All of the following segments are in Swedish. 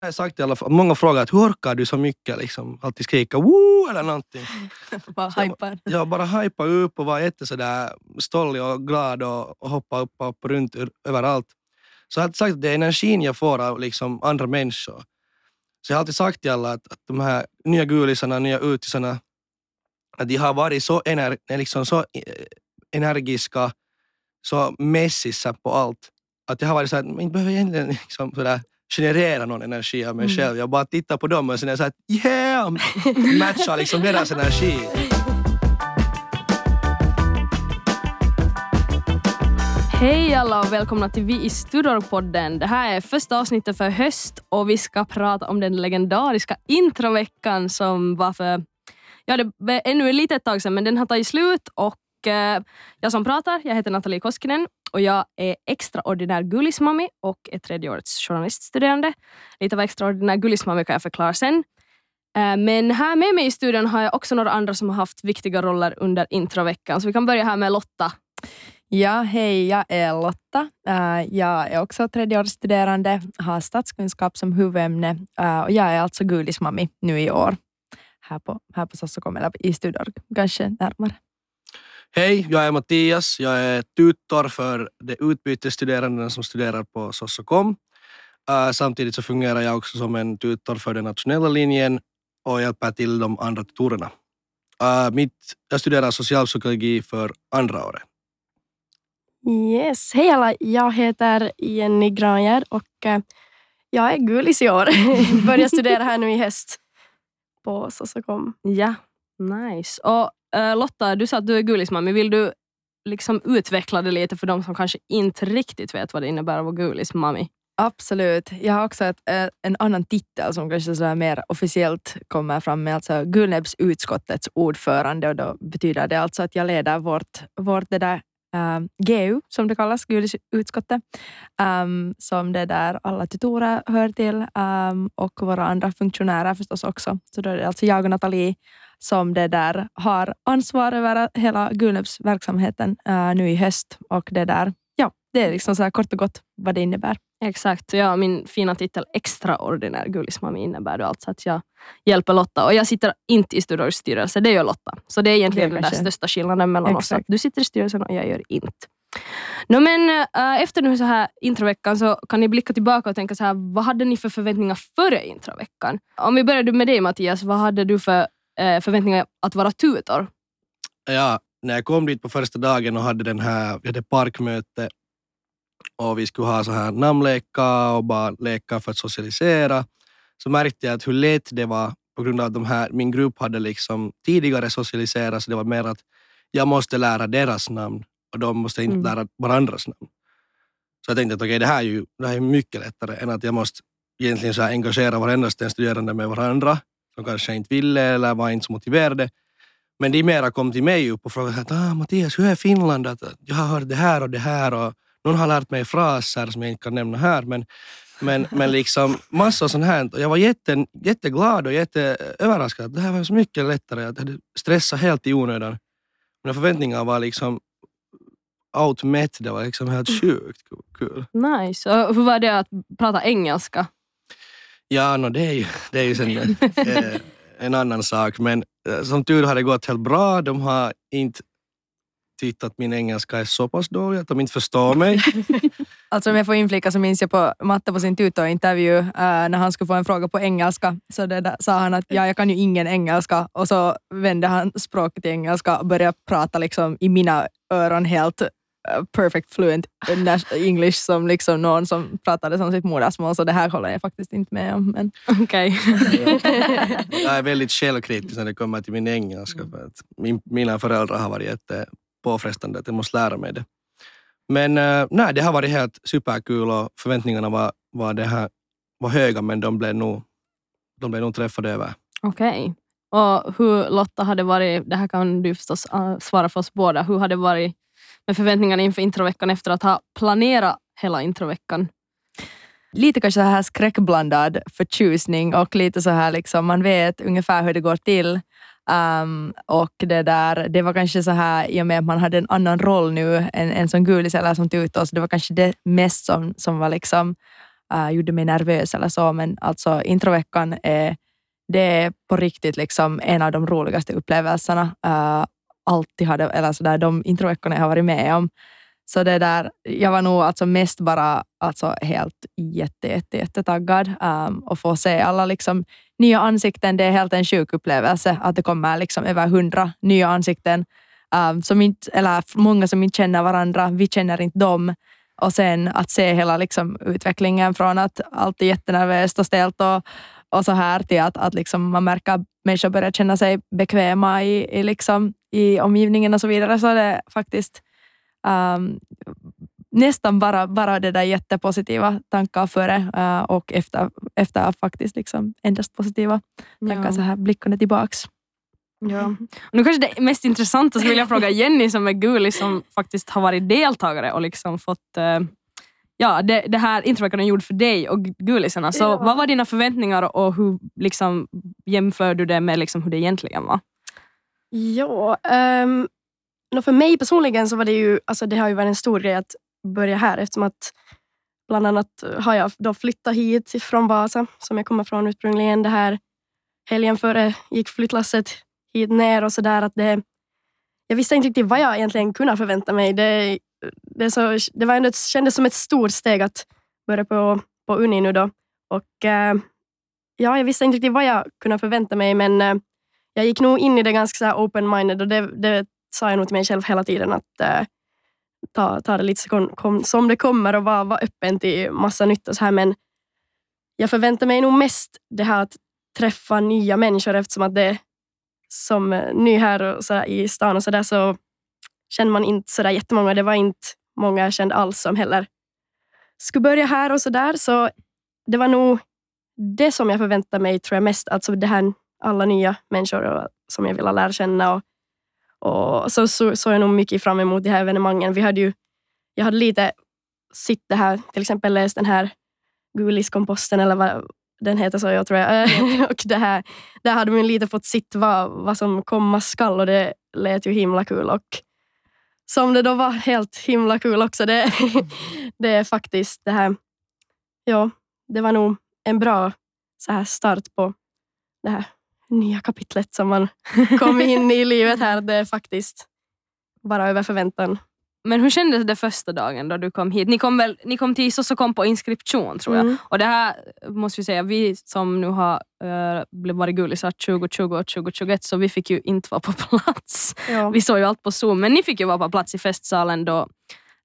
Jag har sagt i alla fall, många frågar att hur orkar du så mycket? Liksom, alltid skrika woo eller någonting. Bara Så jag- bara hypa upp och var jätte sådär stollig och glad och, och hoppa upp och upp och runt överallt. Så jag har alltid sagt att det är energin jag får av liksom andra människor. Så jag har alltid sagt till alla att, att de här nya gulisarna, nya utisarna, att de har varit så, ener, liksom så eh, energiska, så messisa på allt. Att jag har varit så att man inte behöver egentligen liksom sådär generera någon energi av mig Mm. själv. Jag bara tittar på dem och sen är jag så att yeah! Matchar liksom deras energi. Hej alla och välkomna till Vi i Studor-podden. Det här är första avsnittet för höst och vi ska prata om den legendariska introveckan som var för, ja det var ännu ett litet tag sedan men den har tagit slut och eh, jag som pratar, jag heter Nathalie Koskinen och jag är extraordinär gullismammi och är tredje årets journaliststuderande. Lite av extraordinär gullismammi kan jag förklara sen. Eh, men här med mig i studion har jag också några andra som har haft viktiga roller under introveckan. Så vi kan börja här med Lotta. Ja, hej, jag är Lotta. Eh, jag är också tredjeårsstuderande, har statskunskap som huvudämne eh, och jag är alltså gulismammi nu i år. Här på, här på Sossokom, eller i Studorg kanske närmare. Hej, jag är Mattias. Jag är tutor för de utbytesstuderande som studerar på Sossokom. Uh, samtidigt så fungerar jag också som en tutor för den nationella linjen och hjälper till de andra tutorerna. Uh, mitt, jag studerar socialpsykologi för andra året. Yes, hej alla! Jag heter Jenny Granjär och eh, jag är gulis i år. Börjar studera här nu i höst på Sossokom. Ja, nice. Och Eh, Lotta, du sa att du är gullismammi. Vill du liksom utveckla det lite för de som kanske inte riktigt vet vad det innebär att vara gullismammi? Absolut. Jag har också ett, eh, en annan titel som kanske sådär mer officiellt kommer fram med alltså Gulnäbbsutskottets ordförande och då betyder det alltså att jag leder vårt, vårt det där eh, GU som det kallas, Gulnäbbsutskottet, um, ehm, som det där alla tutorer hör till um, och våra andra funktionärer förstås också. Så då är det alltså jag och Nathalie som det där har ansvar över hela Gulnäbbsverksamheten uh, nu i höst och det där, ja, det är liksom så här kort och gott vad det innebär. Exakt. Ja, min fina titel extraordinär gullismammi innebär då alltså att jag hjälper Lotta. Och jag sitter inte i Studors styrelse, det gör Lotta. Så det är egentligen Det den där största skillnaden mellan oss. Exakt. Att du sitter i styrelsen och jag gör inte. No, men, äh, efter nu så här introveckan så kan ni blicka tillbaka och tänka så här, vad hade ni för förväntningar före introveckan? Om vi börjar med dig Mattias, vad hade du för förväntningar att vara tutor? Ja, när jag kom dit på första dagen och hade den här, vi hade parkmöte och vi skulle ha så här namnleka och bara leka för att socialisera så märkte jag att hur lätt det var på grund av att de här, min grupp hade liksom tidigare socialiserat så det var mer att jag måste lära deras namn och de måste inte Mm. lära varandras namn. Så jag tänkte att okej, det här är ju det här är mycket lättare än att jag måste egentligen så engagera varenda studerande med varandra som kanske inte ville eller var inte så motiverade. Men de mera kom till mig upp och frågade att ah, Mattias, hur är Finland? Att jag har hört det här och det här och någon har lärt mig fraser som jag inte kan nämna här. Men, men, men liksom massa sånt här. Och jag var jätte, jätteglad och jätteöverraskad. att Det här var så mycket lättare. Jag hade stressat helt i onödan. Mina förväntningar var liksom outmätt. Det var liksom helt sjukt kul. Nice. Och hur var det att prata engelska? Ja, no, det är ju, det är ju sen, eh, en annan sak. Men eh, som tur har det gått helt bra. De har inte tyckt att min engelska är så pass dålig att de inte förstår mig. Alltså om jag får inflika så minns jag på Matte på sin tutorintervju uh, när han skulle få en fråga på engelska så det där, sa han att ja, jag kan ju ingen engelska och så vände han språket till engelska och började prata liksom i mina öron helt perfect fluent English som liksom någon som pratade som sitt modersmål så det här håller jag faktiskt inte med om. Men Okej. Jag är väldigt självkritisk när det kommer till min engelska. För att min, mina föräldrar har varit jättepåfrestande att jag måste lära mig det. Men eh, nej, det har varit helt superkul och förväntningarna var, var, det här, var höga men de blev nog, de blev nog träffade över. Okej. Och hur Lotta hade varit, det här kan du förstås uh, svara för oss båda, hur hade det varit med förväntningarna inför introveckan efter att ha planerat hela introveckan? lite kanske så här skräckblandad förtjusning och lite så här liksom, man vet ungefär hur det går till. Um, och det där, det var kanske så här, i och med att man hade en annan roll nu än, än som gulis eller som tutor, så det var kanske det mest som, som var liksom uh, gjorde mig nervös eller så, men alltså introveckan är, det är på riktigt liksom en av de roligaste upplevelserna. Uh, alltid hade, eller så där, de introveckorna jag har varit med om. Så det där, jag var nog alltså mest bara alltså helt jätte, jätte, jättetaggad um, och få se alla liksom nya ansikten. Det är helt en sjuk upplevelse att det kommer liksom över hundra nya ansikten. Um, som inte, eller många som inte känner varandra, vi känner inte dem. Och sen att se hela liksom utvecklingen från att allt är jättenervöst och stelt och, och så här till att, att liksom man märker att människor börjar känna sig bekväma i, i, liksom, i omgivningen och så vidare. Så är det faktiskt um, nästan bara, bara det där jättepositiva tankar före uh, och efter, efter faktiskt liksom endast positiva tankar Ja. så här blickande tillbaks. Ja. Och nu kanske det mest intressanta så vill jag fråga Jenny som är gulis som faktiskt har varit deltagare och liksom fått eh, ja, det, det här introveckan gjord för dig och gulisarna. Så Ja. vad var dina förväntningar och hur liksom, jämför du det med liksom, hur det egentligen var? Ja, um, för mig personligen så var det ju, alltså det har ju varit en stor grej att börja här eftersom att bland annat har jag då flyttat hit från Vasa som jag kommer från ursprungligen. Det här helgen före gick flyttlasset hit ner och sådär jag visste inte riktigt vad jag egentligen kunde förvänta mig. Det, det, så, det var ändå, ett- kändes som ett stort steg att börja på, på Uni nu då. Och eh, ja, jag visste inte riktigt vad jag kunde förvänta mig men eh, jag gick nog in i det ganska open-minded och det, det sa jag nog till mig själv hela tiden att eh, ta, ta det lite så kom, kom, som det kommer och vara, var öppen till massa nytt och så här. Men jag förväntar mig nog mest det här att träffa nya människor eftersom att det som eh, ny här och så här, i stan och så där så känner man inte så där jättemånga. Det var inte många jag kände alls som heller skulle börja här och så där. Så det var nog det som jag förväntade mig tror jag mest. Alltså det här alla nya människor och, som jag ville lära känna. Och, och så såg så jag nog mycket fram emot de här evenemangen. Vi hade ju, jag hade lite sitt det här, till exempel läst den här Guliskomposten eller vad den heter så jag tror jag. och det här, där hade man lite fått sitt vad, vad som komma skall och det lät ju himla kul. Och som det då var helt himla kul också. Det, det är faktiskt det här, ja, det var nog en bra så här start på det här nya kapitlet som man kom in i i livet här. Det är faktiskt bara över förväntan. Men hur kändes det första dagen då du kom hit? Ni kom, väl, ni kom till Isos och kom på inskription tror jag. Mm. Och det här måste vi säga, vi som nu har blivit varit gulisar 2020 och 2021 så vi fick ju inte vara på plats. Ja. Vi såg ju allt på Zoom men ni fick ju vara på plats i festsalen då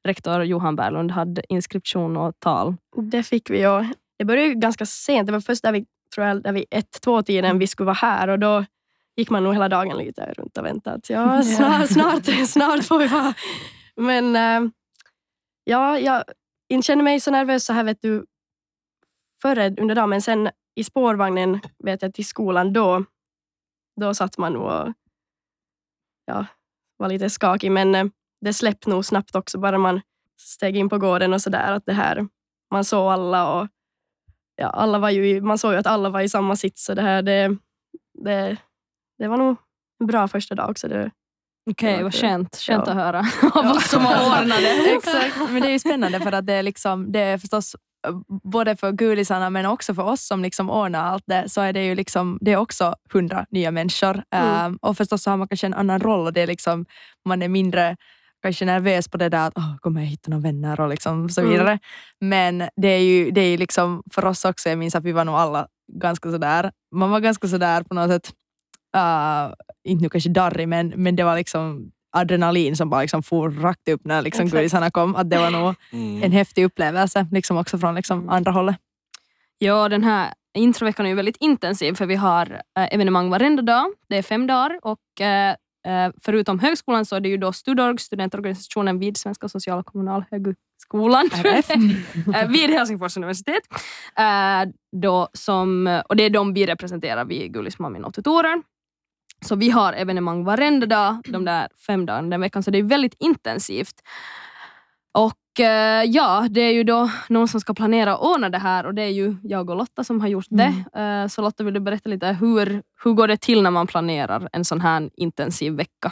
rektor Johan Berglund hade inskription och tal. Det fick vi ju. Det började ju ganska sent. Det var först där vi, tror jag, där vi ett, två tiden vi skulle vara här och då gick man nog hela dagen lite runt och väntade. att Ja, snart, snart, snart får vi vara. Men eh, ja, jag känner mig så nervös så här vet du förr under dagen men sen i spårvagnen vet jag till skolan då, då satt man nog och ja, var lite skakig men eh, det släppte nog snabbt också bara man steg in på gården och sådär att det här man såg alla och ja, alla var ju, man såg ju att alla var i samma sits. Så det, här, det, det, det var nog en bra första dag också. Det, Okej, Ja, vad det- skönt. Skönt ja. att höra av oss som har ordnat det. Exakt, men det är ju spännande för att det är, liksom, det är förstås eh, både för gulisarna men också för oss som liksom ordnar allt det så är det ju liksom, det är också hundra nya människor. Mm. Um, och förstås så har man kanske en annan roll och det är liksom, man är mindre kanske nervös på det där att oh, kommer jag hitta några vänner och liksom så Mm. vidare. Men det är ju det är ju liksom för oss också, jag minns att vi var nog alla ganska sådär, man var ganska sådär på något sätt, uh, inte nu kanske darrig men, men det var liksom adrenalin som bara liksom for rakt upp när liksom Exakt. gulisarna kom. Att det var nog Mm. en häftig upplevelse liksom också från liksom andra hållet. Ja, den här introveckan är ju väldigt intensiv för vi har eh, evenemang varenda dag. Det är fem dagar och eh, förutom högskolan så är det ju då Studorg, studentorganisationen vid Svenska sociala och kommunalhögskolan vid Helsingfors universitet. Då som, och det är de vi representerar, vi är Gullis Mammin och tutorer. Så vi har evenemang varenda dag de där fem dagarna den veckan, så det är väldigt intensivt. Och eh, ja, det är ju då någon som ska planera och ordna det här och det är ju jag och Lotta som har gjort det. Eh, så Lotta, vill du berätta lite hur, hur går det till när man planerar en sån här intensiv vecka?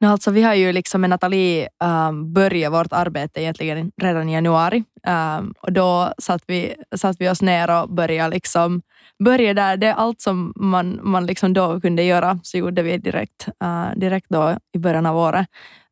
No, alltså, vi har ju liksom med Nathalie um, börjat vårt arbete egentligen redan i januari. Um, och då satt vi, satt vi oss ner och började, liksom, började där. Det är allt som man, man liksom då kunde göra, så gjorde vi direkt, uh, direkt då i början av året.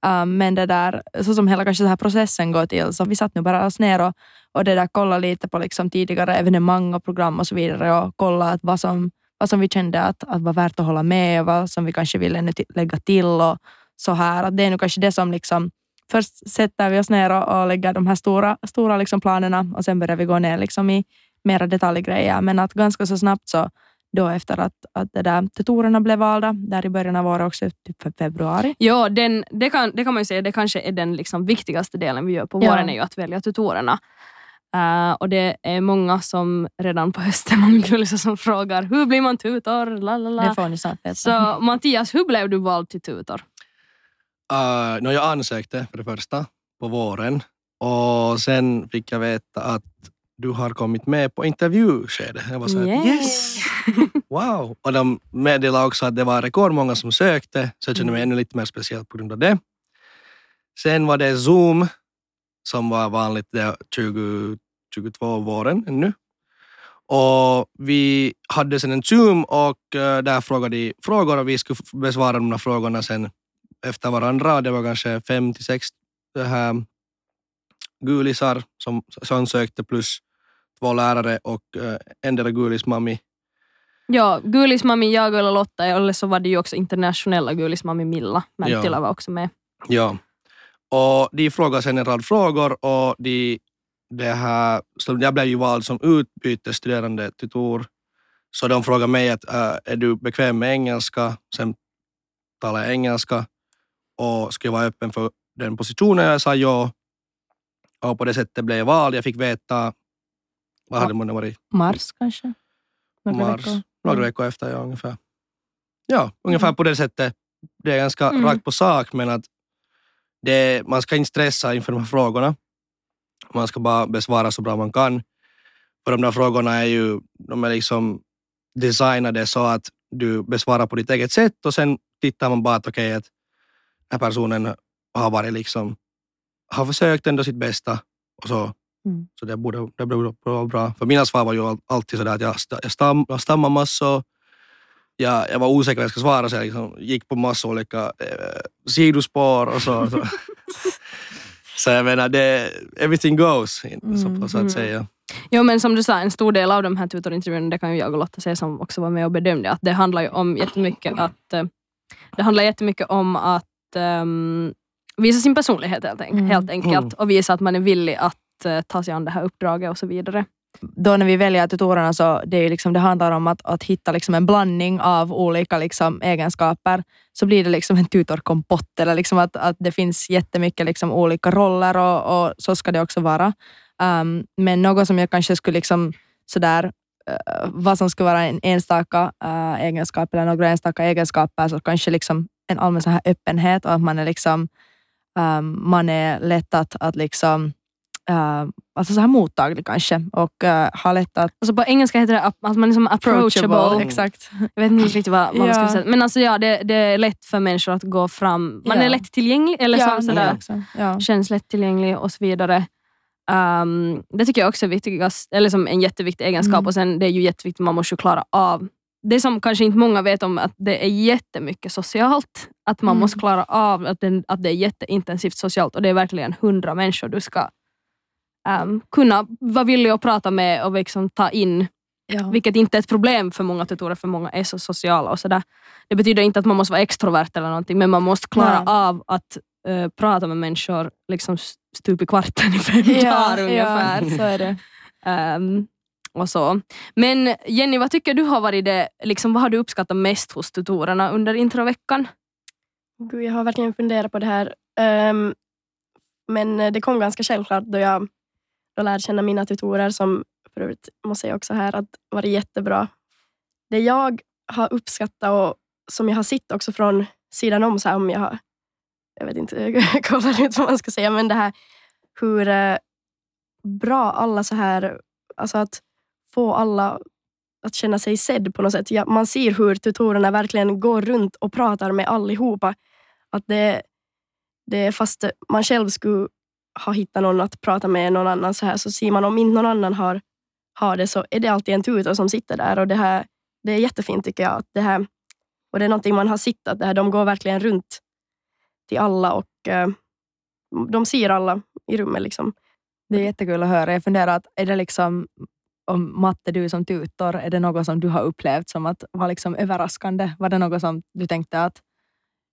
Uh, men det där, så som hela kanske den här processen går till, så vi satt nu bara oss ner och, och det där kollade lite på liksom tidigare evenemang och program och så vidare och kollade att vad som vad som vi kände att, att var värt att hålla med och vad som vi kanske ville lägga till och så här. Att det är nu kanske det som liksom först sätter vi oss ner och, och lägger de här stora, stora liksom planerna och sen börjar vi gå ner liksom i mera detaljgrejer. Men att ganska så snabbt så då efter att, att det där tutorerna blev valda, där i början av året också, typ februari. Ja, den, det, kan, det kan man ju säga, det kanske är den liksom viktigaste delen vi gör på Ja. våren, är ju att välja tutorerna. Uh, och det är många som redan på hösten, många gullisar som frågar hur blir man tutor? La, la, la. Det får ni snart veta. Så Mattias, hur blev du vald till tutor? Uh, no, jag ansökte för det första på våren och sen fick jag veta att du har kommit med på intervjuskedet. Jag var så här, Yay. yes! Wow! Och de meddelade också att det var rekordmånga som sökte, så jag kände mig ännu lite mer speciellt på grund av det. Sen var det Zoom som var vanligt där 2022 våren ännu. Och vi hade sen en Zoom och eh, där frågade de frågor och vi skulle besvara de här frågorna sen efter varandra. Det var kanske fem till sex det här gulisar som, som sökte plus två lärare och eh, endera gulismammi. Ja, Gulismami, jag och Lotta, eller så var det ju också internationella Gulismami Milla. Mänttila Ja. var också med. Ja. Och de frågade sen en rad frågor och de, det här, så jag blev ju vald som utbytesstuderande tutor. Så de frågade mig att äh, är du bekväm med engelska? Sen talade jag engelska och skulle jag vara öppen för den positionen. Jag sa ja. Och på det sättet blev jag vald. Jag fick veta, vad hade det varit? Mars kanske? Några Mars. veckor. Några veckor efter, ja ungefär. Ja, ungefär på det sättet. Det är ganska Mm. rakt på sak, men att det, man ska inte stressa inför de här frågorna. Man ska bara besvara så bra man kan. För de där frågorna är ju de är liksom designade så att du besvarar på ditt eget sätt och sen tittar man bara att okej, att den här personen har varit liksom, har försökt ändå sitt bästa och så. Mm. Så det borde, det borde vara bra. För mina svar var ju all- alltid sådär att jag, sta- jag, stam, jag stammar massor. Jag, jag var osäker vad jag ska svara så jag liksom gick på massa olika eh, sidospår och så. så. så jag menar, det, everything goes, så, så Mm. att säga. Jo men som du sa, en stor del av de här tutorintervjuerna, det kan ju jag och Lotta säga som också var med och bedömde, att det handlar ju om jättemycket att eh, det handlar jättemycket om att ehm, visa sin personlighet helt, enk- Mm. helt enkelt Mm. och visa att man är villig att att eh, ta sig an det här uppdraget och så vidare. då när vi väljer tutorerna så det, är liksom, det handlar om att, att hitta liksom en blandning av olika liksom egenskaper. Så blir det liksom en tutorkompott. Eller liksom att, att det finns jättemycket liksom olika roller och, och så ska det också vara. Um, men något som jag kanske skulle liksom sådär eh, vad som skulle vara en enstaka uh, egenskap eller några enstaka egenskaper så kanske liksom en allmän så här öppenhet och att man är liksom um, man är lätt att, att liksom uh, alltså så här mottaglig kanske och uh, har lätt att Alltså på engelska heter det att man är som approachable. Exakt. Jag vet inte riktigt vad, vad man ska säga. Men alltså ja, det, det är lätt för människor att gå fram. Man är lätt tillgänglig eller ja, sådär, det också. Ja. känns lättillgänglig och så vidare. Um, det tycker jag också är viktigast, eller som en jätteviktig egenskap. Mm. Och sen det är ju jätteviktigt, man måste ju klara av det som kanske inte många vet om, att det är jättemycket socialt. Att man Mm. måste klara av att, den, att det är jätteintensivt socialt och det är verkligen hundra människor du ska um, kunna vara villig att prata med och liksom ta in Ja. vilket inte är ett problem för många tutorer, för många är så sociala och sådär. Det betyder inte att man måste vara extrovert eller någonting, men man måste klara Nej. av att eh, prata med människor liksom stup i kvarten i fem Ja, dagar ungefär. Ja, så är det. Ehm, och så. Men Jenny, vad tycker du har varit det, liksom, vad har du uppskattat mest hos tutorerna under introveckan? Gud, jag har verkligen funderat på det här. Ehm, men eh, det kom ganska självklart då jag och lärde känna mina tutorer som för övrigt måste jag också här att varit jättebra. Det jag har uppskattat och som jag har sett också från sidan om, så här, om jag har, jag vet inte, kollar ut vad man ska säga, men det här hur eh, bra alla så här, alltså att få alla att känna sig sedd på något sätt. Ja, man ser hur tutorerna verkligen går runt och pratar med allihopa. Att det, det fast man själv skulle har hittat någon att prata med någon annan så här så ser man om inte någon annan har, har det så är det alltid en tutor som sitter där och det här det är jättefint tycker jag. Att det här, och det är någonting man har sett att det här, de går verkligen runt till alla och eh, de ser alla i rummet. Liksom. Det är jättekul att höra. Jag funderar, att är det liksom, om Matte, du som tutor, är det något som du har upplevt som att var liksom överraskande? Var det något som du tänkte att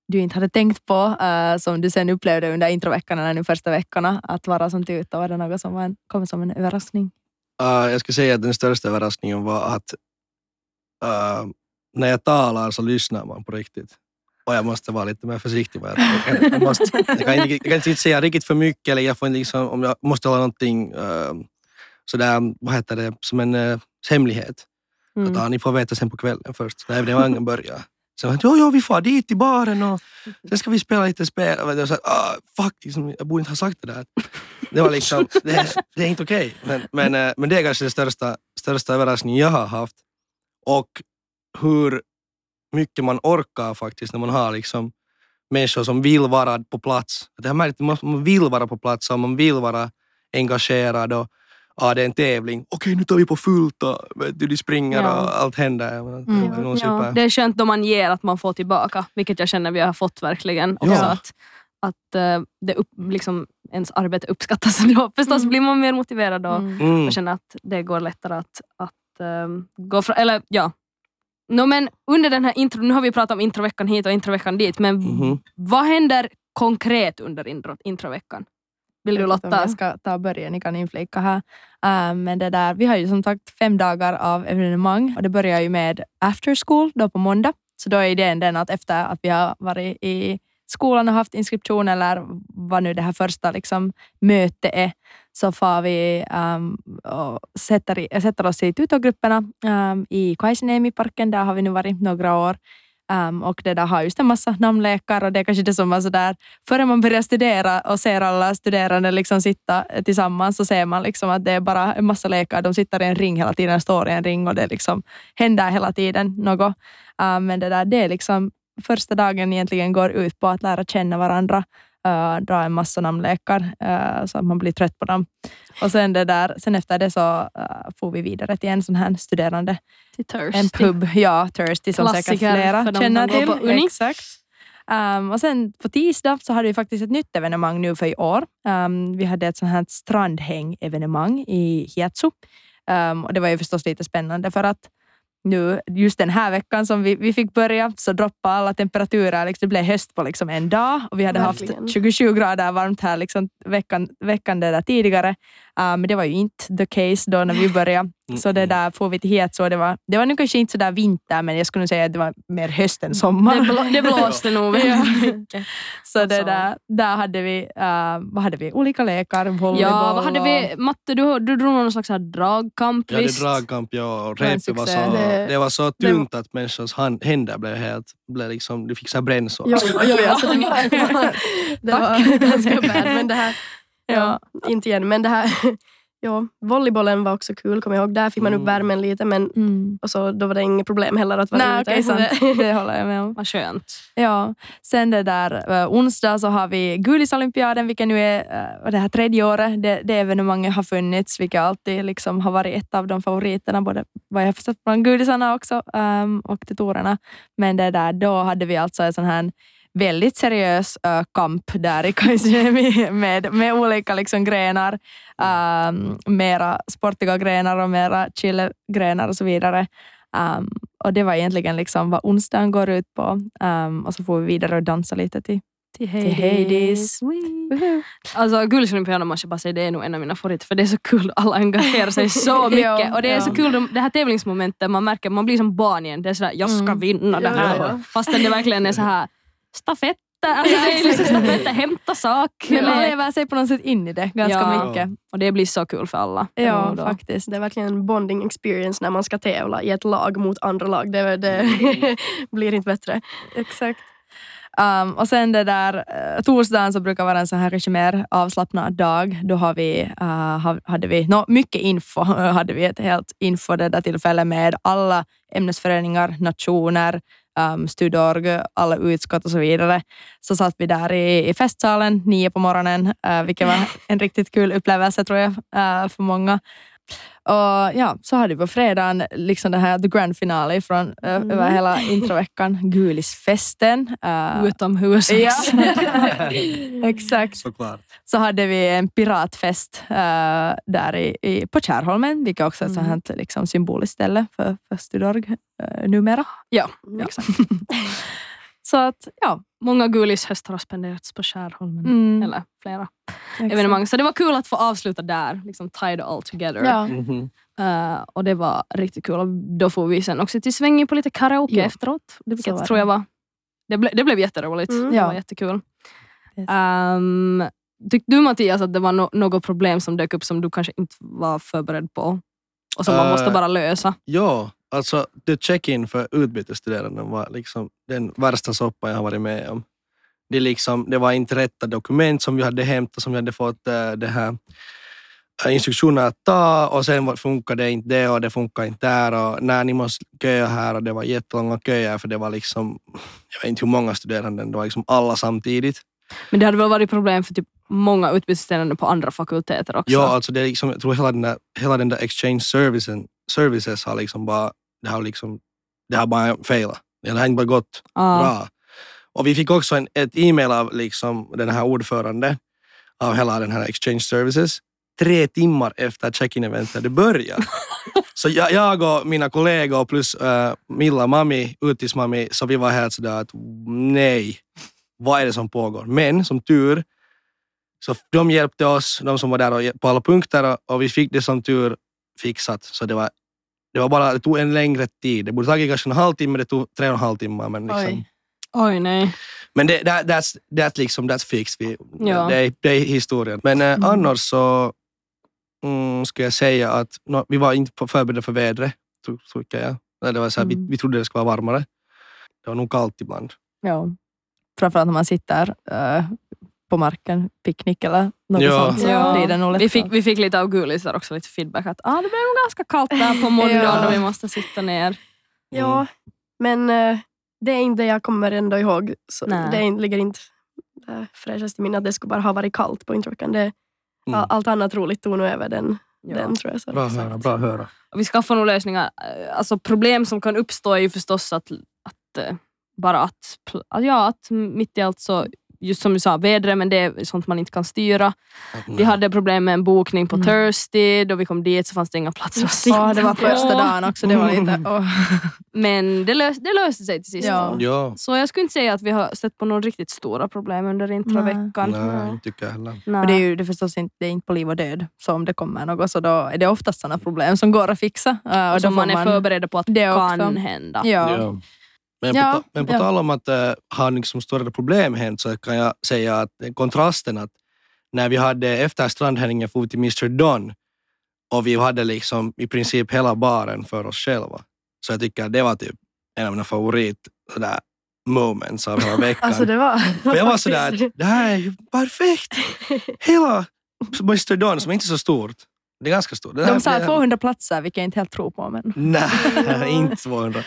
du inte hade tänkt på, uh, som du sen upplevde under introveckan eller de första veckorna, att vara som tutor? Var det något som var en, kom som en överraskning? Uh, jag skulle säga att den största överraskningen var att uh, när jag talar så lyssnar man på riktigt. Och jag måste vara lite mer försiktig. Jag, jag, jag, måste, jag, kan, inte, jag kan inte säga riktigt för mycket, eller jag, får liksom, om jag måste hålla någonting uh, sådär, vad heter det, som en uh, hemlighet. Mm. Att, ah, ni får veta sen på kvällen först, när evenemangen börjar. Så jag jo, jo, vi får dit till baren och sen ska vi spela lite spel. Och jag sa, ah, fuck, liksom, jag borde inte ha sagt det där. Det var liksom, det, det är inte okej. Okay. Men, men, eh, men det är kanske den största, största överraskningen jag har haft. Och hur mycket man orkar faktiskt när man har liksom människor som vill vara på plats. Det har märkt, man vill vara på plats och man vill vara engagerad och ja, det är en tävling. Okej, nu tar vi på fullt och de springer Ja. och allt händer. Mm. Det, är Ja, det är skönt då man ger att man får tillbaka, vilket jag känner vi har fått verkligen. Också Ja. att att eh, det upp, liksom, ens arbete uppskattas. Då förstås Mm. blir man mer motiverad och, Mm. Mm. och känner att det går lättare att, att ehm, gå fram. Eller ja. No, men under den här intro, nu har vi pratat om introveckan hit och introveckan dit, men Mhm. vad händer konkret under intro, introveckan? Vill du Lotta? Jag ska ta och börja, ni kan inflika här. Uh, men det där, vi har ju som sagt fem dagar av evenemang och det börjar ju med after school då på måndag. Så då är idén den att efter att vi har varit i skolan och haft inskription eller vad nu det här första liksom, mötet är så far vi um, och sätter, i, sätter oss i tutorgrupperna um, i Kaisiniemi-parken. Där har vi nu varit några år. Um, och det där har just en massa namnlekar och det är kanske det som var sådär, före man börjar studera och ser alla studerande liksom sitta tillsammans så ser man liksom att det är bara en massa lekar. De sitter i en ring hela tiden, står i en ring och det liksom händer hela tiden något. Um, men det där, det är liksom första dagen egentligen går ut på att lära känna varandra, uh, dra en massa namnlekar uh, så att man blir trött på dem. Och sen, det där, sen efter det så uh, får vi vidare till en sån här studerande Till Thirsty. en pub, ja, Thirsty som säkert Klassiker flera för de känner till. Exakt. Um, och sen på tisdag så hade vi faktiskt ett nytt evenemang nu för i år. Um, vi hade ett sånt här strandhäng-evenemang i Hietsu. Um, och det var ju förstås lite spännande för att nu, just den här veckan som vi, vi fick börja så droppade alla temperaturer. Liksom, det blev höst på liksom en dag och vi hade Verkligen. haft 27 grader varmt här liksom veckan, veckan där tidigare. Uh, men det var ju inte the case då när vi började. Så det där får vi till Hietsu och det var, det var nu kanske inte så där vinter men jag skulle nog säga att det var mer höst än sommar. Det, blå, det blåste nog Ja. väldigt mycket. Så det Alltså. där, där hade vi, uh, vad hade vi? Olika lekar, volleyboll Ja, vad hade vi? Matte, du, du drog någon slags här dragkamp hade visst? dragkamp ja, och repet var så, Det- det, var så det- tunt att människors hand, händer blev helt, blev liksom, du fick så här brännsår. Jo, jo, jo, alltså det var, det var, det var ganska bad. Men det här, ja, inte igen. Men det här, ja, volleybollen var också kul, kommer jag ihåg. Där fick man upp Mm. värmen lite, men Mm. och så, då var det inget problem heller att vara Nej, ute. okej, Så sant. det- Det håller jag med om. Vad skönt. Ja. Sen det där, uh, onsdag så har vi Gulisolympiaden, vilket nu är uh, det här tredje året. Det, det evenemanget har funnits, vilket alltid liksom har varit ett av de favoriterna, både vad jag har förstått bland gudisarna också um, och tutorerna. Men det där, då hade vi alltså en sån här väldigt seriös uh, kamp där i Kaisniemi med, med olika liksom grenar. Um, mera sportiga grenar och mera chill-grenar och så vidare. Um, och det var egentligen liksom vad onsdagen går ut på. Um, och så får vi vidare och dansa lite till, Till till Hades. Wee. Alltså Guldsolympiaden måste jag bara säga, det är nog en av mina favoriter för det är så kul, alla engagerar sig så mycket. Och det är så kul, de- det här tävlingsmomentet, man märker man blir som barn igen. Det är sådär, jag ska Mm. vinna det här. ja. Fastän det verkligen är så här stafetter, alltså det är liksom stafetter, hämta sak. Men man lever sig på något sätt in i det ganska Ja. mycket. Och det blir så kul för alla. Ja, då- faktiskt. Det är verkligen en bonding experience när man ska tävla i ett lag mot andra lag. Det, det blir inte bättre. Exakt. Um, och sen det där, uh, torsdagen så brukar vara en sån här kanske mer avslappnad dag. Då har vi, uh, ha- hade vi no, mycket info. hade vi ett helt info det där tillfälle med alla ämnesföreningar, nationer, Ähm, um, studorg, alla utskott och så vidare. Så satt vi där i, i festsalen nio på morgonen, uh, vilket var en riktigt kul upplevelse tror jag uh, för många. Och ja, så hade vi på fredagen liksom det här the grand finale från, ö- Mm. över hela introveckan, Gulisfesten. Uh, Utomhus. ja. Exakt. Såklart. Så hade vi en piratfest uh, där i, i, på Kärholmen, vilket också är ett Mm. sånt liksom, symboliskt ställe för, för Studorg uh, numera. Ja, Ja. Exakt. så att, ja. många gulishöstar har spenderats på Skärholmen. Mm, Eller flera exakt. evenemang. Så det var kul att få avsluta där, liksom tie it all together. Ja. Mhm. Eh, och det var riktigt kul. Och då får vi sen också till Svängi på lite karaoke Ja. efteråt. Det, vilket tror jag var... Det, ble, det blev jätteroligt. Mm. Det Ja. var jättekul. Yes. Um, tyckte du Mattias att det var no, något problem som dök upp som du kanske inte var förberedd på? Och som man Eh, måste bara lösa? Ja, alltså the check-in för utbytesstuderande var liksom den värsta soppan jag har varit med om. Det, liksom, det var inte rätta dokument som vi hade hämtat, som vi hade fått äh, det här äh, instruktioner att ta och sen funkade det inte det och det funkar inte där och när ni måste köa här och det var jättelånga köer för det var liksom, jag vet inte hur många studerande, det var liksom alla samtidigt. Men det hade väl varit problem för typ många utbytesstuderande på andra fakulteter också? Ja, alltså det är liksom, jag tror hela den där, hela den där exchange servicen, services har liksom bara, det har liksom, det har bara failat. Det har inte bara gått Ah. bra. Och vi fick också en, ett e-mail av liksom den här ordförande av hela den här exchange services tre timmar efter check-in-eventet hade börjat. så jag, jag och mina kollegor plus uh, Milla mami, utismami, så vi var helt sådär att nej, vad är det som pågår? Men som tur så de hjälpte oss, de som var där på alla punkter och vi fick det som tur fixat. Så det var, det var bara, det tog en längre tid. Det borde tagit kanske en halvtimme, det tog tre och en halv timme. Men, liksom, Oj. Oj nej. men det, that, that's, that's, liksom, that's fixed. Vi, Ja. det, är- det är historien. Men eh, Mm. annars så mm, ska jag säga att nå, vi var inte förberedda för vädret, tycker jag. Det var så här, Mm. vi, vi trodde det skulle vara varmare. Det var nog kallt ibland. Ja. Framförallt när man sitter eh, på marken, picknick eller något Ja. sånt. Så Ja. det nog Vi fick, vi fick lite av gulisar också, lite feedback att ah, det blev nog ganska kallt där på måndag Ja. när vi måste sitta ner. Ja, men eh, det är inte det jag kommer ändå ihåg. Så Nej. det ligger inte äh, fräschast i minnet att det skulle bara ha varit kallt på introveckan. Det, Mm. all- Allt annat roligt tog nog över den, Ja. den tror jag. Så Bra att höra, bra att höra. Och vi skaffar nog lösningar. Eh, Alltså problem som kan uppstå är ju förstås att, att eh, bara att, ja, att mitt i allt så, just som du sa, vädret, men det är sånt man inte kan styra. Vi hade problem med en bokning på Mm. Thirsty, då vi kom dit så fanns det inga platser att sitta Ja, det var första på. dagen också. Det var lite... åh. Men det, lös, det löste sig till sist. Ja. Ja, Så jag skulle inte säga att vi har stött på några riktigt stora problem under introveckan. nej, inte tycker jag heller. Nej. Och det är ju det är förstås inte, det är inte på liv och död. Så om det kommer något så då är det oftast sådana problem som går att fixa. Och då som man är förberedd på att det kan också. hända. Ja. Ja. Men, Ja, på, men på ja. tal om att uh, ha liksom större problem hänt så kan jag säga att kontrasten att när vi hade efter strandhällningen for vi till Mr Don och vi hade liksom i princip hela baren för oss själva. Så jag tycker att det var typ en av mina favorit sådär, moments av hela veckan. Alltså det var För jag var sådär att det här är ju perfekt! Hela Mr Don som är inte så stort. Det är ganska stort. De sa blir- 200 platser, vilket jag inte helt tror på. Men... Nej, inte 200.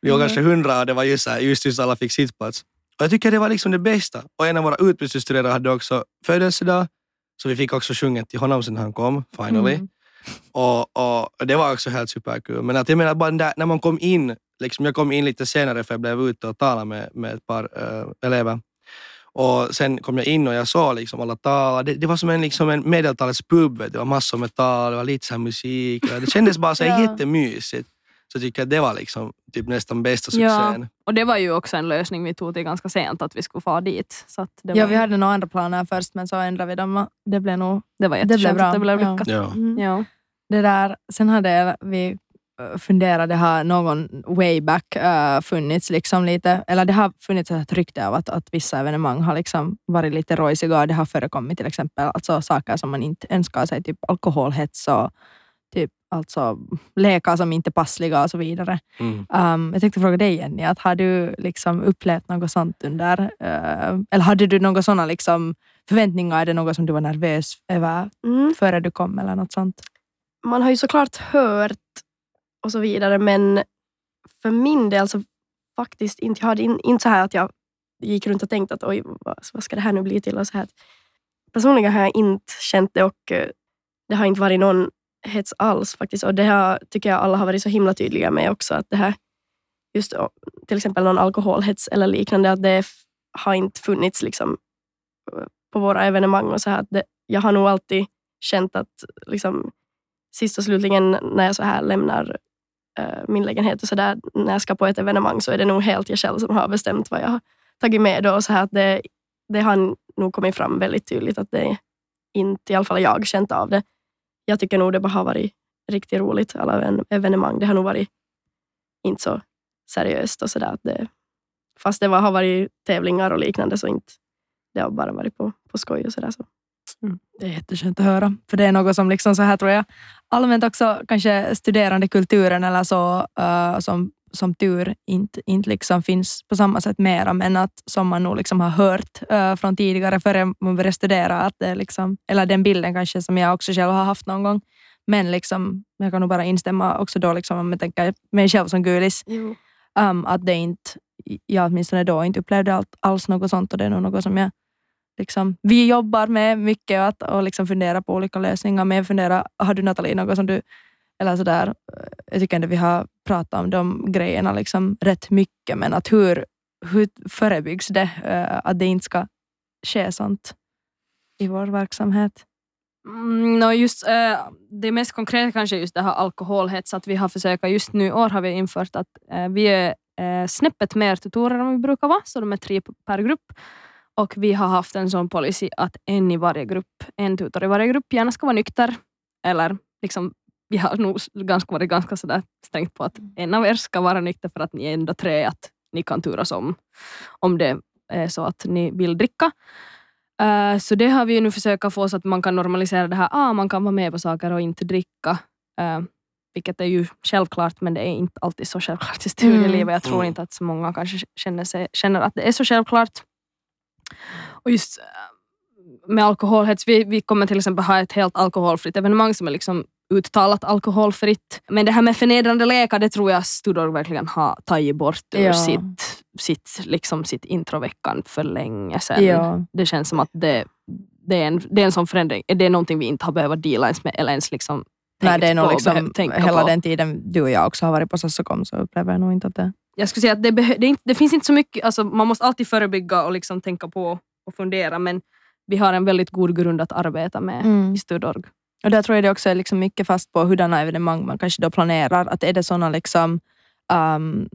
Vi var kanske 100 och det var just, här, just, just alla fick sittplats. Och jag tycker det var liksom det bästa. Och en av våra utbytesstuderande hade också födelsedag, så vi fick också sjunga till honom sen han kom, finally. Mm. Och, och det var också helt superkul. Men att jag menar bara där, när man kom in, liksom, jag kom in lite senare för jag blev ute och talade med, med ett par eh, elever. Och sen kom jag in och jag såg liksom alla tala. Det, det var som en, liksom en medeltalets pub. Det var massor med tal, det var lite så här musik. Det kändes bara så här Ja. jättemysigt. Så jag tycker att det var liksom typ nästan bästa Ja. succén. Och det var ju också en lösning vi tog till ganska sent, att vi skulle få dit. Så att det, Ja, var, vi hade några andra planer först, men så ändrade vi dem. Det blev nog det var det blev bra. att det blev Ja. lyckat. Ja. Mm. Ja. det där. Sen hade vi eh, funderat, det har någon way back uh, funnits liksom lite, eller det har funnits ett rykte av att, att vissa evenemang har liksom varit lite rojsiga. Det har förekommit till exempel alltså saker som man inte önskar sig, typ alkoholhets och typ alltså lekar som inte är passliga och så vidare. Mm. Um, jag tänkte fråga dig Jenny, att har du liksom upplevt något sånt under, uh, eller hade du några sådana liksom förväntningar? Är det något som du var nervös över Mm. före du kom eller något sånt? Man har ju såklart hört och så vidare men för min del så faktiskt inte. Jag hade in, inte så här att jag gick runt och tänkte att oj, vad, vad ska det här nu bli till? Och så här. Personligen har jag inte känt det och eh, det har inte varit någon hets alls faktiskt. Och det har, tycker jag alla har varit så himla tydliga med också. Att det här, just till exempel någon alkoholhets eller liknande, att det har inte funnits liksom, eh, på våra evenemang. och så här. Det, Jag har nog alltid känt att liksom, sist och slutligen när jag så här lämnar Eh, min lägenhet och sådär. när jag ska på ett evenemang så är det nog helt jag själv som har bestämt vad jag har tagit med. Då, och så här att det, det har nog kommit fram väldigt tydligt att det inte, i alla fall jag, känt av det. Jag tycker nog det bara har varit riktigt roligt, alla evenemang. Det har nog varit inte så seriöst och sådär. Fast det var, har varit tävlingar och liknande så inte det har bara varit på, på skoj och sådär. Så. Det är jätteskönt att höra. För det är något som liksom så här tror jag allmänt också kanske studerande kulturen eller så eh, som, som tur inte, inte liksom finns på samma sätt mera men att som man nog liksom har hört eh, från tidigare före man började studera att det liksom, eller den bilden kanske som jag också själv har haft någon gång. Men liksom, jag kan nog bara instämma också då liksom, om jag tänker mig själv som gulis um, att det inte, jag åtminstone då inte upplevde allt, alls något sånt och det är nog något som jag liksom, vi jobbar med mycket och, att, och liksom funderar på olika lösningar. Men jag funderar, har du Nathalie något som du, eller sådär, eh, jag tycker ändå vi har pratat om de grejerna liksom rätt mycket, men att hur, hur förebyggs det eh, att det inte ska ske sånt i vår verksamhet? Mm, no, just, eh, det mest konkreta kanske är just det här alkoholhets. Att vi har försökt, just nu i år har vi infört att eh, vi är eh, snäppet mer tutorer än vi brukar vara, så de är tre per grupp. Och vi har haft en sån policy att en i varje grupp, en tutor i varje grupp gärna ska vara nykter. Eller liksom, vi har nog ganska varit ganska sådär strängt på att en av er ska vara nykter för att ni är ändå tre, att ni kan turas om, om det är så att ni vill dricka. Eh, så det har vi nu försökt få så att man kan normalisera det här. Ah, man kan vara med på saker och inte dricka. Uh, vilket är ju självklart men det är inte alltid så självklart i studielivet. Jag tror Mm. inte att så många kanske känner, sig, känner att det är så självklart. Och just eh, med alkoholhets, vi, vi kommer till exempel ha ett helt alkoholfritt evenemang som är liksom uttalat alkoholfritt. Men det här med förnedrande lekar, det tror jag Studor verkligen har tagit bort ur Ja. sitt, sitt, liksom sitt introveckan för länge sedan. Ja. Det känns som att det, det, är en, det är en sån förändring. Det är någonting vi inte har behövt deala ens med eller ens liksom Nej, det är nog liksom, hela på. den tiden du och jag också har varit på Sossokom så upplever jag nog inte att det... Jag skulle säga att det, det, inte, det finns inte så mycket, alltså, man måste alltid förebygga och liksom tänka på och fundera men vi har en väldigt god grund att arbeta med Mm. i Studorg. Och där tror jag det också är liksom mycket fast på hurdana evenemang man kanske då planerar. Att är det såna liksom um,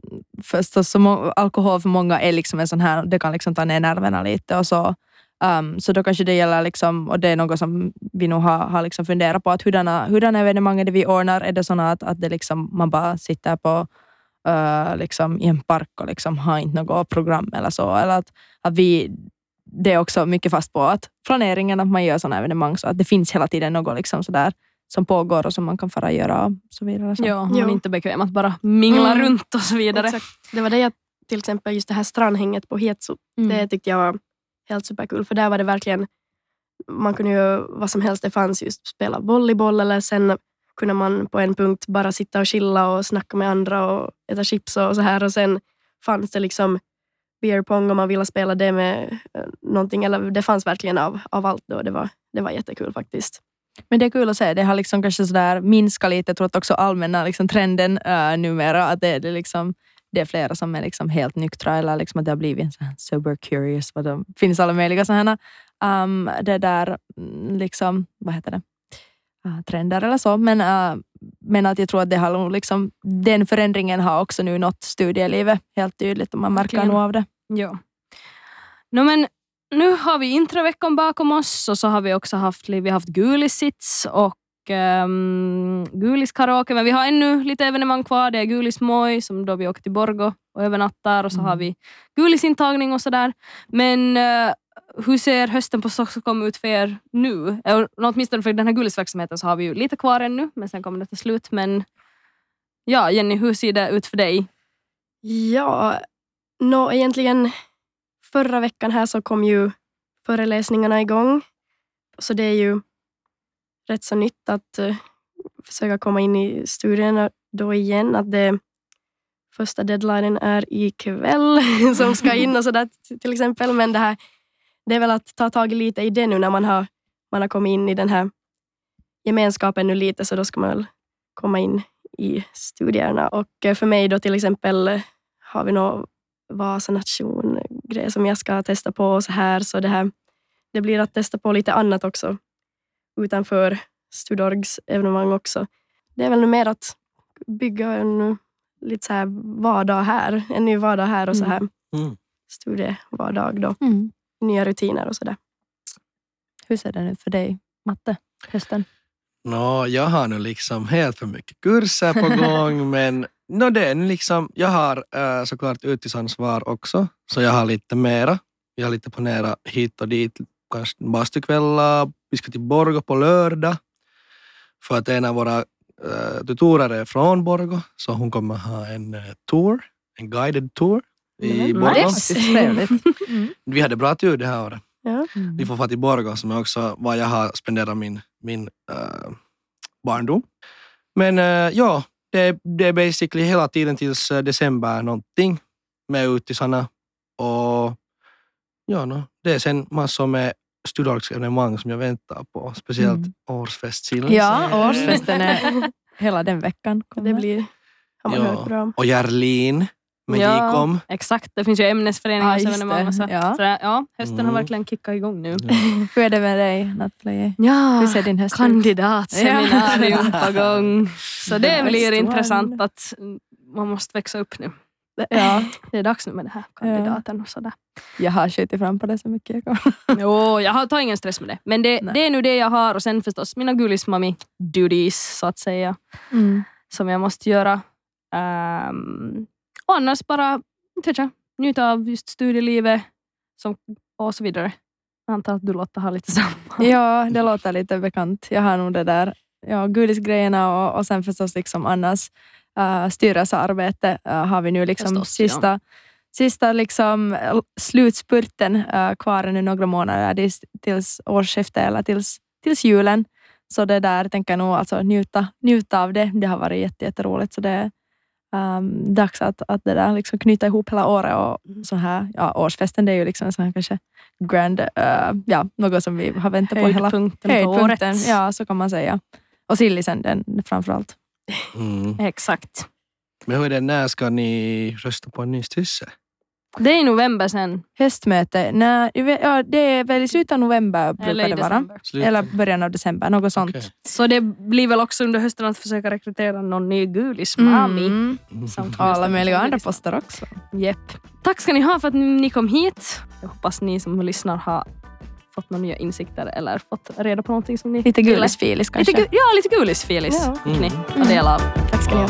förstås så må- alkohol för många är liksom en sån här, det kan liksom ta ner nerverna lite och så. Um, så då kanske det gäller, liksom, och det är något som vi nog har, har liksom funderat på, att hurdana, hurdana evenemang är det vi ordnar? Är det såna att, att det liksom, man bara sitter på uh, liksom, i en park och liksom har inte något program eller så? Eller att, att vi, det är också mycket fast på att planeringen, att man gör sådana evenemang så att det finns hela tiden något liksom sådär som pågår och som man kan fara göra och så vidare. Så. Ja, man är inte bekväm att bara mingla Mm. runt och så vidare. Exakt. Det var det jag, till exempel just det här strandhänget på Hetso. Mm. Det tyckte jag var helt superkul för där var det verkligen, man kunde ju vad som helst, det fanns just spela volleyboll eller sen kunde man på en punkt bara sitta och chilla och snacka med andra och äta chips och så här och sen fanns det liksom beer pong om man ville spela det med eh, någonting eller det fanns verkligen av, av allt då. Det var, det var jättekul faktiskt. Men det är kul att se. Det har liksom kanske sådär minskat lite. Jag tror att också allmänna liksom trenden uh, numera att det, är det, liksom, det är flera som är liksom helt nyktra eller liksom att det har blivit en sån här sober curious. Vad de, finns alla möjliga sådana um, det där, mm, liksom, vad heter det? Uh, trender eller så. Men, uh, men att jag tror att det har liksom, den förändringen har också nu nått studielivet helt tydligt och man märker Verkligen. nog av det. Ja. No, men nu har vi introveckan bakom oss och så har vi också haft, vi haft Gulisits och um, Gulis karaoke. Men vi har ännu lite evenemang kvar. Det är Gulis Moj som då vi åker till Borgo och övernattar och så Mm. har vi Gulis intagning och sådär. Men eh, hur ser hösten på Stockholm ut för er nu? Åtminstone för den här gullisverksamheten så har vi ju lite kvar ännu men sen kommer det ta slut. Men ja, Jenny, hur ser det ut för dig? Ja, nå egentligen förra veckan här så kom ju föreläsningarna igång. Så det är ju rätt så nytt att uh, försöka komma in i studierna då igen. Att det, första deadlinen är ikväll som ska in och sådär till exempel. Men det, här, det är väl att ta tag i lite i det nu när man har, man har kommit in i den här gemenskapen nu lite så då ska man väl komma in i studierna. Och eh, för mig då till exempel eh, har vi någon Vasa nation-grej som jag ska testa på och så här. Så det, här, det blir att testa på lite annat också utanför Studorgs evenemang också. Det är väl nu mer att bygga en lite så här vardag här, en ny vardag här och så här Mm. studievardag då. Mm. Nya rutiner och sådär. Hur ser det ut för dig, Matte, hösten? Nå, jag har nu liksom helt för mycket kurser på gång, men no, det är liksom, jag har äh, såklart utgiftansvar också, så jag har lite mera. Jag har lite planerat hit och dit, kanske bastukvällar, vi ska till Borgå på lördag, för att en av våra äh, tutorer är från Borgå, så hon kommer ha en äh, tour, en guided tour i Mm, Borgå. Nice. Trevligt. Vi hade bra tur det här året. Ja. Vi får fara till Borgå som är också var jag har spenderat min, min äh, barndom. Men äh, ja, det, är- det är basically hela tiden tills äh, december någonting med utisarna. Och ja, no, det är sen massor med studieevenemang som jag väntar på. Speciellt Mm. årsfestsillen. Ja, årsfesten är hela den veckan. kommer. Det blir, har man Ja. hört bra om. Och Järlin med Ja. Gikom. Exakt, det finns ju Ja, ämnesföreningar. Och så. det. Ja. Så det, ja, hösten har Mm. verkligen kickat igång nu. Hur är det med dig, Nathalie? Ja, Hur ser din höst kandidatseminarium Ja. på gång. Så det The blir intressant att man måste växa upp nu. Ja, Det är dags nu med den här kandidaten och sådär. jag har skjutit fram på det så mycket jag kan. Jo, jag har, tar ingen stress med det. Men det, det är nu det jag har och sen förstås mina gulismami duties så att säga. Mm. som jag måste göra. Ehm, och annars bara jag, njuta av just studielivet som, och så vidare. Jag antar att du Lotta har lite samma. Ja, det låter lite bekant. Jag har nog det där ja, godisgrejerna och, och sen förstås liksom annars uh, styrelsearbete uh, har vi nu liksom Förstås, ja. sista, sista liksom slutspurten uh, kvar nu några månader tills, årsskiftet eller tills, tills julen. Så det där tänker jag nog alltså njuta, njuta av det. Det har varit jätte, jätteroligt. Så det är um, dags att, att det där liksom knyta ihop hela året. Och så här, ja, årsfesten det är ju liksom en sån här kanske grand, uh, ja, något som vi har väntat på hela Höjdpunkten på höjdpunkten. året. Ja, så kan man säga. Och sillisen den framförallt. Mm. Exakt. Men hur är det, när ska ni rösta på en ny styrelse? Det är i november sen. Höstmöte, nej, ja, det är väl i slutet av november brukar Eller i det vara. december. Slut? Eller början av december, något sånt. Okej. Så det blir väl också under hösten att försöka rekrytera någon ny gulismami. Mm. Samt alla möjliga andra gulis. poster också. Japp. Tack ska ni ha för att ni kom hit. Jag hoppas ni som lyssnar har fått några nya insikter eller fått reda på någonting som ni Lite ville. gulisfilis kanske. Lite, gu- ja, lite gulisfilis Ja. fick ni Mm. ta del av. Tack ska ni ha.